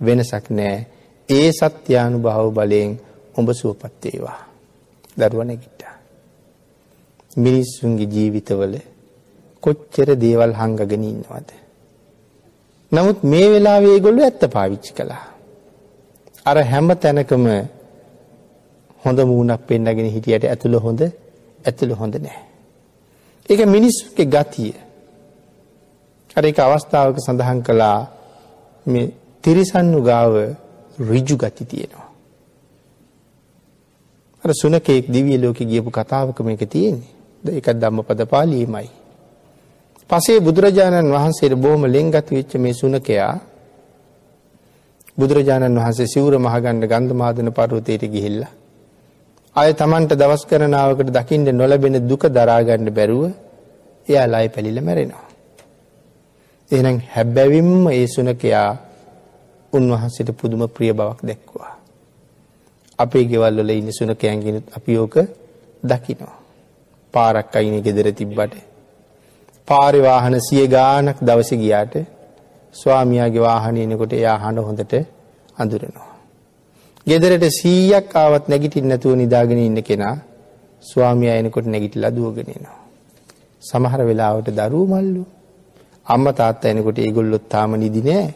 Speaker 1: වෙනසක් නෑ. ඒ සත්‍යානු භාව බලයෙන් උඹ සුවපත් වේවා. දරුවා නැගිට්ටා. මිනිස්සුන්ගේ ජීවිතවල කොච්චර දේවල් හංගගෙන ඉන්නවද? නමුත් මේ වෙලාවේ ඒගොල්ලෝ ඇත්ත පාවිච්චි කළා. අර හැම තැනකම හොඳ මූණක් පෙන්නගෙන හිටියට ඇතුළ හොඳ ඇතුළ හොඳ නැහැ. ඒක මිනිස්සුගේ ගතිය. අර ඒක අවස්ථාවක සඳහන් කළා මේ තිරිසන්නු ගාව ඍජු ගති තියෙනවා. අර සුනකෙක් දිවිය ලෝකෙ ගියපු කතාවක මේක තියෙන්නේ. ඒකත් ධම්මපද පාළියේමයි. පසේ බුදුරජාණන් වහන්සේට බොහොම ලෙන්ගත් වෙච්ච මේ සුනකයා බුදුරජාණන් වහන්සේ සිවුර මහගන්න ගන්ධමාදන පර්වතයට ගිහිල්ලා අය Tamanට දවස් කරනාවකට දකින්න නොලැබෙන දුක දරා ගන්න බැරුව එයා ලයි පැලිලා මැරෙනවා. එහෙනම් හැබැවින්ම ඒ සුනකයා උන්වහන්සේට පුදුම ප්‍රිය බවක් දැක්වුවා. අපේ ගෙවල් වල ඉන්න සුනකයන්ගෙනුත් අපි ඕක දකිනවා. පාරක් අයිනේ ගෙදර තිබ්බට පාරේ වාහන සිය ගාණක් දවසේ ගියාට ස්වාමියාගේ වාහනේ එනකොට එයා හඬ හොඳට අඳුරනවා. ගෙදරට 100ක් ආවත් නැගිටින්න නැතුව නිදාගෙන ඉන්න කෙනා ස්වාමියා එනකොට නැගිටලා දුවගෙන එනවා. සමහර වෙලාවට දරුවෝ මල්ලු අම්මා තාත්තා එනකොට ඒගොල්ලොත් තාම නිදි නෑ.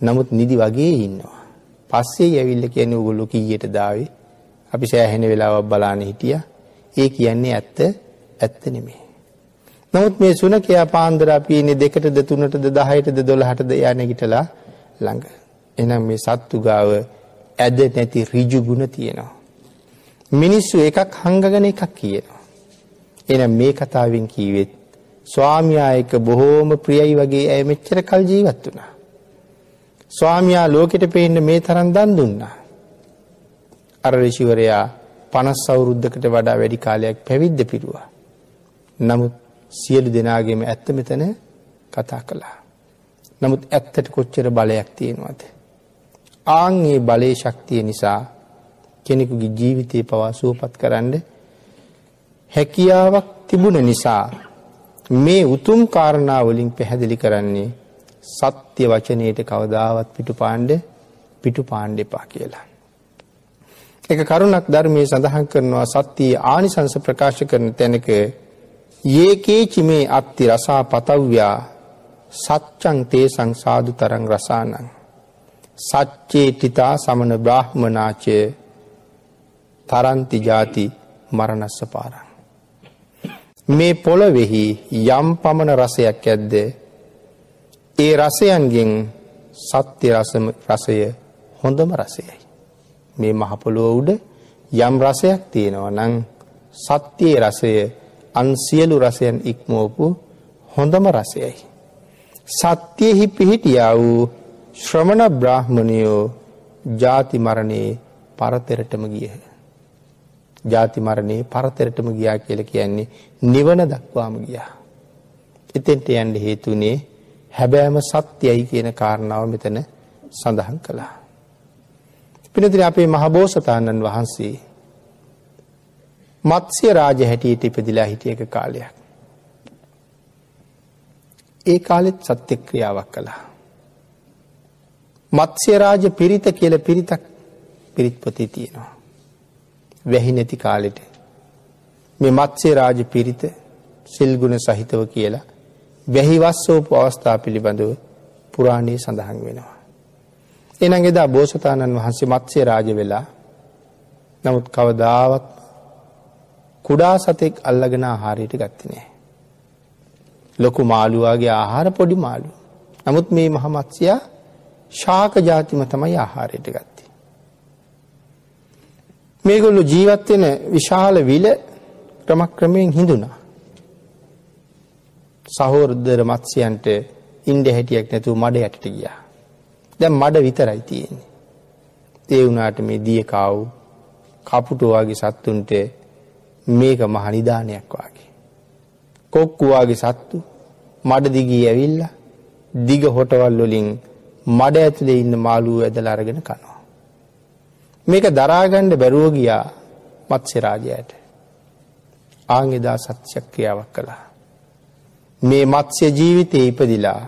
Speaker 1: නමුත් නිදි වගේ ඉන්නවා. පස්සේ ඇවිල්ල කියන උගොල්ලො කීයට දාවේ අපි සෑහෙන වෙලාවක් බලාන හිටිය ඒ කියන්නේ ඇත්ත ඇත්ත නෙමේ. නමුත් මේ සුනකයා පාන්දර අපිනේ දෙකටද තුනටද දහයටද දොළහටද යනගිටලා ළඟ. එනම් මේ සත්තු ගාව ඇද නැති රිජු ගුණ තියෙනවා. මිනිස්සු එකක් හංගගෙන එකක් කියනවා. එනම් මේ කතාවෙන් කීවෙත් ස්වාමියා එක බොහෝම ප්‍රියයි වගේ ඇය මෙච්චර කල් ජීවත් වුණා. ස්වාමයා ලෝකෙට පේන්න මේ තරන් දන් දුන්නා. අර රිෂිවරයා පනස් අවුරුද්ධකට වඩා වැඩි කාලයක් පැවිද්ද පිරුවා. නමුත් සියලු දෙනාගේම ඇත්ත මෙතන කතා කළා. නමුත් ඇත්තට කොච්චර බලයක් තියෙනවද. ආංගේ බලය ශක්තිය නිසා කෙනෙකුගේ ජීවිතය පවා සුවපත් කරන්න හැකියාවක් තිබුණ නිසා මේ උතුම් කාරණාවලින් පැහැදිලි කරන්නේ සත්‍ය වචනයට කවදාවත් පිටු පාණ්ඩ පිටු පාණ්ඩ එපා කියලා. එක කරුණක් ධර්මයේ සඳහන් කරනවා සත්‍යයේ ආනිසංස ප්‍රකාශ කරන තැනක ඒකේචි මේ අත්ති රසා පතව්‍යා සච්චං තේසං සාදු තරං රසානං සච්චේ ටිතා සමන බ්‍රාහ්මනාචය තරන්ති ජාති මරණස්ස පාරං මේ පොළොවෙහි යම් පමණ රසයක් ඇද්ද ඒ රසයන්ගෙන් සත්‍ය රසය හොඳම රසයයි. මේ මහපොළුව උඩ යම් රසයක් තියෙනවා නං සත්‍යයේ රසය අන් සියලු රසයන් ඉක්මෝපු හොඳම රසයයි. සත්‍යයෙහි පිහිටියා වූ ශ්‍රමණ බ්‍රාහ්මණයෝ ජාතිමරණයේ පරතරටම ගියහ. ජාතිමරණයේ පරතරටම ගියා කියල කියන්නේ නිවන දක්වාම ගියා. එතෙන්ට යන්ඩ හේතුනේ හැබෑම සත්‍යයි කියන කාරණාව මෙතන සඳහන් කළා. පිනතින අපේ මහබෝසතාණන් වහන්සේ මත්ස්‍ය රාජ හැටියට ඉපදිලා හිටියක කාලයක්. ඒ කාලෙත් සත්‍ය ක්‍රියාවක් කළා. මත්ස්‍යරාජ පිරිත කියල පිරිතක් පිරිත්පොතේ තියෙනවා. වැහි නැති කාලෙට. මේ මත්සේ රාජ පිරිත සිල්ගුණ සහිතව කියලා වැහිවස්සෝපු අවස්ථා පිළිබඳව පුරාණයේ සඳහන් වෙනවා. එනගෙදා බෝසතාණන් වහන්සේ මත්සේ රාජ වෙලා නමුත් කවදාවත් කුඩා සතෙක් අල්ලගෙන ආහාරයට ගත්තිනෑ. ලොකු මාළුවාගේ ආහාර පොඩි මාළු. නමුත් මේ මහමත්සයා ශාක ජාතිම තමයි ආහාරයට ගත්තේ. මේගොල්ලු ජීවත්වෙන විශාල විල ක්‍රමක්‍රමයෙන් හිඳුනා. සහෝර්දර මත්ස්‍යයන්ට ඉන්ඩ හැටියක් නැතුව මඩ යටට ගියා. දැම් මඩ විතරයි තියෙන්නේ. ඒ වුනාට මේ දියකාව් කපුටුවාගේ සත්තුන්ට මේක මහනිධානයක් වගේ. කොක්කුවාගේ සත්තු මඩ දිගී ඇවිල්ල දිග හොටවල් වලින් මඩ ඇතුළේ ඉන්න මාළුව ඇදල අරගෙන කනවා. මේක දරාගණ්ඩ බැරුව ගියා මත්ස්‍යරාජයට. ආංගෙදා සත්‍යක්‍රියාවක් කළා. මේ මත්ස්‍ය ජීවිතය ඉපදිලා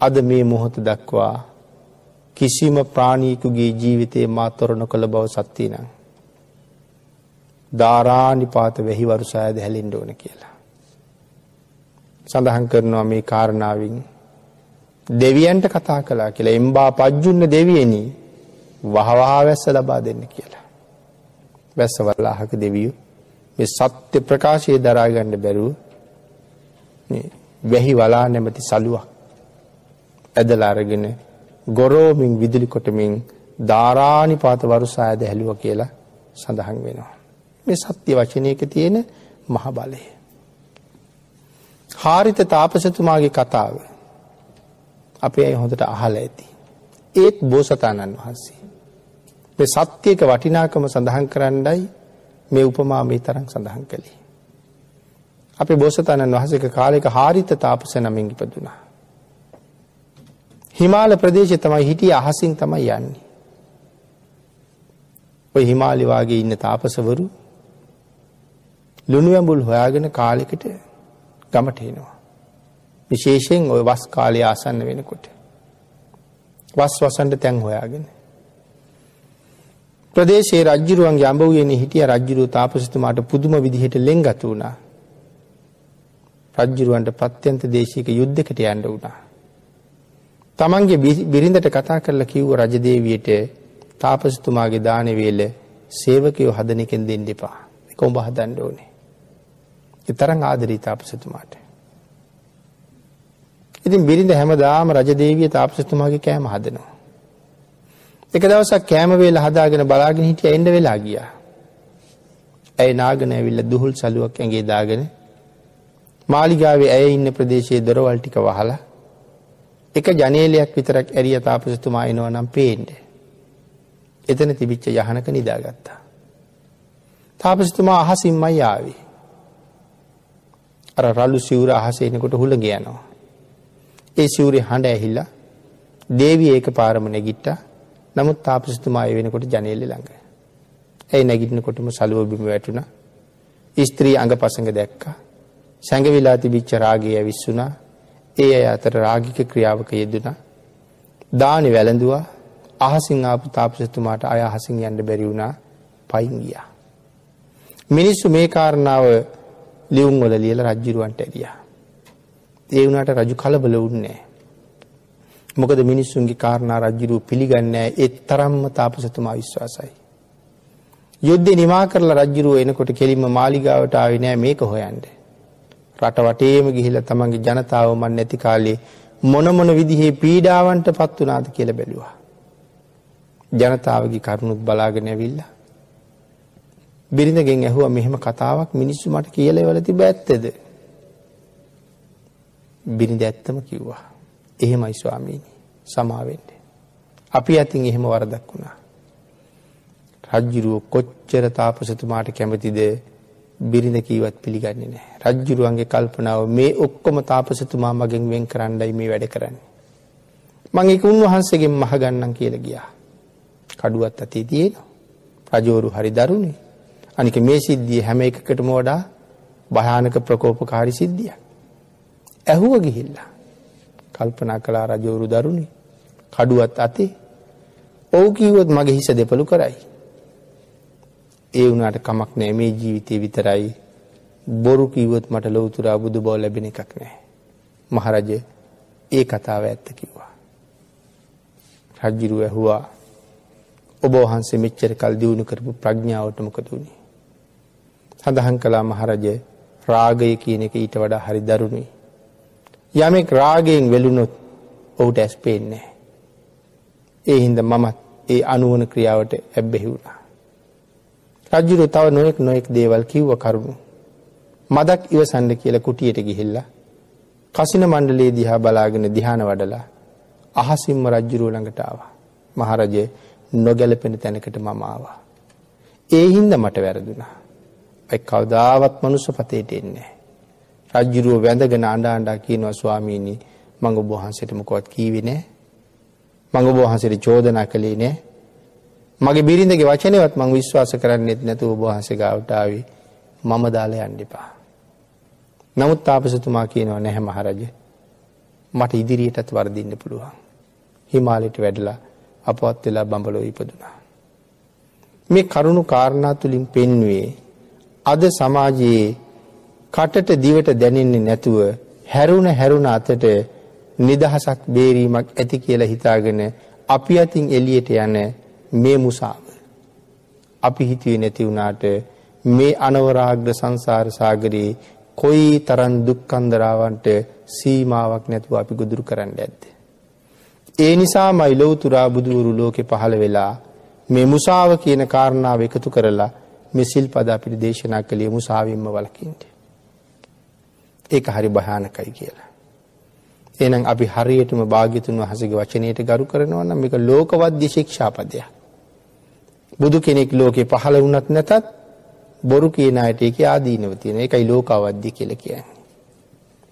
Speaker 1: අද මේ මොහොත දක්වා කිසිම ප්‍රාණීකුගේ ජීවිතයේ මාතොරණ කළ බව සත්තිනම්. ධාරානිපාත වැහි වරුසායද හැලින්ඩ ඕන කියලා. සඳහන් කරනවා මේ කාරණාවින් දෙවියන්ට කතා කලා කියලා එම්බා පජ්ජුන්න දෙවියනී වහවා වැස්ස ලබා දෙන්න කියලා. වැස්ස වල්ලාහක දෙවියු මේ සත්‍ය ප්‍රකාශය දරාගන්න බැරුව වැහි වලා නැමති සලුවක් ඇදලාරගෙන ගොරෝමින් විදුලි කොටමින් ධාරානි පාත වරුසායද හැලුව කියලා සඳහන් වෙනවා. මේ සත්‍ය වචනයක තියෙන මහ බලය. හාරිත තාපසතුමාගේ කතාව අපේ අයි හොඳට අහල ඇති. ඒත් බෝසතාණන් වහන්සේ. මේ සත්‍යයක වටිනාකම සඳහන් කරන්නයි මේ උපමා මේ තරම් සඳහන් කළේ. අපේ බෝසතාණන් වහසක කාලෙක හාරිත තාපස නමින් ඉපදුනා. හිමාල ප්‍රදේශය තමයි හිටිය අහසින් තමයි යන්නේ. ඔය හිමාලිවාගේ ඉන්න තාපසවරු ලුණුවැඹුල් හොයාගෙන කාලෙකට ගමට එනවා. විශේෂයෙන් ඔය වස් කාලය ආසන්න වෙනකොට. වස් වසන්ට තැන් හොයාගෙන. ප්‍රදේශයේ රජ්ජුරුවන්ගේ අඹවුවෙන හිටිය රජ්ජුරුව තාපසතුමාට පුදුම විදිහට ලෙංගත වුණා. රජ්ජුරුවන්ට ප්‍රත්‍යන්ත දේශයක යුද්ධකට යන්න වුණා. තමන්ගේ බිරිඳට කතා කරලා කිව්ව රජදේවියට තාපසතුමාගේ දානවේල සේවකයෝ හදන එකෙන් දෙන්න එපා. එක උඹ හදන්න ඕනේ. තරං ආදරී තාපසතුමාට. ඉතින් බිරිඳ හැමදාම රජදේවිය තාපසතුමාගේ කෑම හදනවා. එක දවසක් කෑම වේල හදාගෙන බලාගෙන හිටිය එන්ඩ වෙලා ගියා. ඇයි නාගන ඇවිල්ල දුහුල් සලුවක් ඇගේ දාගෙන මාලිගාවේ ඇය ඉන්න ප්‍රදේශයේ දොරවල් ටික වහලා එක ජනේලයක් විතරක් ඇරිය තාපසතුමා එනවා නම් පේන්ඩ. එතන තිබිච්ච යහනක නිදාගත්තා. තාපසතුමා අහසින්මයි යාවේ. අර රල්ලු සිවුර අහසේනකොට හුළ ගයනවා. ඒ සිවුරේ හඬ ඇහිල්ලා දේවී ඒක පාරම නැගිට්ටා නමුත් තාපසතුමා වෙනකොට ජනේලෙ ළඟ. ඇයි නැගිටිනකොටම සලුව බිම වැටුණ. ස්ත්‍රී අඟ පසඟ දැක්ක. සැඟවිලා තිබිච්ච රාගය ඇවිස්සුනා ඒ අය අතර රාගික ක්‍රියාවක යෙදුන. දානි වැළඳවා අහසිං ආපු තාපසතුමාට අය අහසිං යන්න බැරි වුණා පයින් ගියා. මිනිස්සු මේ කාරණාව ලියුම් වල ලියල රජ්ජිරුවන්ට ඇරියා. ඒ වුණට රජු කලබල උන්නේ. මොකද මිනිස්සුන්ගේ කාරණා රජ්ජිරුව පිළිගන්නෑ එත් තරම්ම තාපසතුමා විශ්වාසයි. යුද්ධ නිමා කරලා රජ්ජිරුව එනකොට කෙලින්ම මාලිගාවට ආවේ නෑ මේක හොයන්ට. රට වටේම ගිහිල තමන්ගේ ජනතාව මන් නැති කාලේ මොන මොන විදිහේ පීඩාවන්ට පත් වනාද කියල බැලුවා. ජනතාවගේ කරුණුත් බලාගෙන ඇවිල්ලා. බිරිඳගෙන් ඇහුව මෙහෙම කතාවක් මිනිස්සු මට කියලවල තිබ ඇත්තද. බිරිඳ ඇත්තම කිව්වා. එහෙමයි ස්වාමීනි සමාවෙන්ට. අපි ඇතින් එහෙම වරදක් වුණා. රජ්ජුරුව කොච්චර තාපසතුමාට කැමතිද බිරිඳ කීවත් පිළිගන්නේ නෑ. රජ්ජුරුවන්ගේ කල්පනාව මේ ඔක්කොම තාපසතුමා මගෙන් වෙන් කරන්නයි මේ වැඩ කරන්නේ. මං එක උන්වහන්සේගෙන් මහගන්නම් කියල ගියා. කඩුවත් අතේ තියෙන. රජෝරු හරි දරුණේ. අනික මේ සිද්ධිය හැම එකකටම වඩා භයානක ප්‍රකෝපකාරි සිද්ධිය. ඇහුව ගිහිල්ලා. කල්පනා කලා රජෝරු දරුණේ. කඩුවත් අතේ. ඔවු කීවොත් මගේ හිස දෙපළු කරයි. ඒ වුණට කමක් නෑ මේ ජීවිතය විතරයි බොරු කිවොත් මට ලොවතුරා බුදු බෝ ලැබෙන එකක් නෑ. මහරජ ඒ කතාව ඇත්ත කිව්වා. රජ්ජිරු ඇහුවා ඔබ වහන්සේ මෙච්චර කල් දියුණු කරපු ප්‍රඥාවට මොකද වුණේ. සඳහන් කලා මහරජ රාගය කියන එක ඊට වඩා හරි දරුණුයි. යමෙක් රාගයෙන් වෙලුනොත් ඔහුට ඇස් පේන්නේ. ඒ හින්ද මමත් ඒ අනුවන ක්‍රියාවට ඇබ්බෙහි වුණා. රජ්ජුරු තව නොයෙක් නොයෙක් දේවල් කිව්ව කරුණු. මදක් ඉවසන්ඩ කියල කුටියට ගිහිල්ලා. කසින මණ්ඩලේ දිහා බලාගෙන දිහාන වඩලා අහසිම්ම රජ්ජුරුව ළඟටාව. මහරජය නොගැලපෙන තැනකට මමාවා. ඒ හින්ද මට වැරදුනා. ඇ කවදාවත් මනුස්ස පතේට එන්නේ. රජ්ජුරුව වැඳගෙන අඩාන්ඩා කියනවා ස්වාමීණී මඟ බොහන්සට මොකොත් කීවිනෑ මඟ බෝහන්සට චෝදනා කළේ නෑ මගේ බිරිඳගේ වචනවත් මං විශ්වාස කරන්නෙත් නැතුව බහන්සේ ගවටාවේ මම දාල යන්ඩිපා. නමුත් තාපසතුමා කියනවා නැහැ මහරජ මට ඉදිරියටත් වර්දින්න පුළුවන්. හිමාලෙට වැඩලා අපවත් වෙලා බඹලෝ ඉපදුනා. මේ කරුණු කාරණා තුළින් පෙන්වේ අද සමාජයේ කටට දිවට දැනෙන්නේ නැතුව හැරුණ හැරුණ අතට නිදහසක් බේරීමක් ඇති කියලා හිතාගෙන අපි අතින් එලියට යන මේ මුසාව. අපි හිතුවේ නැති වුණාට මේ අනවරාග්‍ර සංසාර සාගරයේ කොයි තරන් දුක්කන්දරාවන්ට සීමාවක් නැතුව අපි ගොදුරු කරන්න ඇද්ද. ඒ නිසා මයි ලොවතුරා බුදුවරු ලෝකෙ පහළ වෙලා මේ මුසාව කියන කාරණාව එකතු කරලා මෙසිල් පද අපිට දේශනා කළේ මුසාවින්ම වලකින්ට. ඒක හරි භයානකයි කියලා. එනම් අපි හරියටම භාගිතුන් වහසගේ වචනයට ගරු කරනවන්න මේක ලෝකවද්‍ය ශික්ෂාපදයක්. බුදු කෙනෙක් ලෝකෙ පහළ වුණත් නැතත් බොරු කියන අයට ඒක ආදීනව තියෙන එකයි ලෝකවද්‍ය කියල කියන්නේ.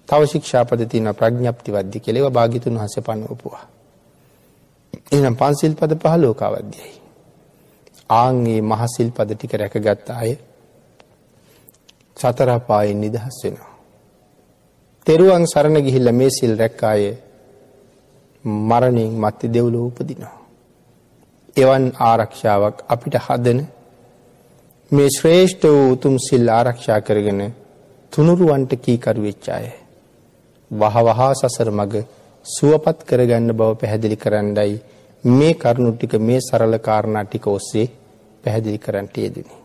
Speaker 1: තව ශික්ෂාපද තියන ප්‍රඥප්ති වද්‍ය කෙලෙව භාගිතුන් හස පනුවපුවා. එනම් පන්සිල් පද පහ ලෝකාවද්‍යයි. ආන්ගේ මහසිල් පද ටික රැකගත්ත අය සතරපායෙන් නිදහස් වෙනවා. තෙරුවන් සරණ ගිහිල්ල මේ සිල් රැක්කාය මරණයෙන් මත්ති දෙව්ලෝ උපදිනවා. එවන් ආරක්ෂාවක් අපිට හදන මේ ශ්‍රේෂ්ඨ වූ උතුම් සිල් ආරක්ෂා කරගෙන තුනුරුවන්ට කීකරු වෙච්චාය. වහ වහා සසර මග සුවපත් කරගන්න බව පැහැදිලි කරන්නයි මේ කරුණු ටික මේ සරල කාරණා ටික ඔස්සේ පැහැදිලි කරන්නට යෙදුනේ.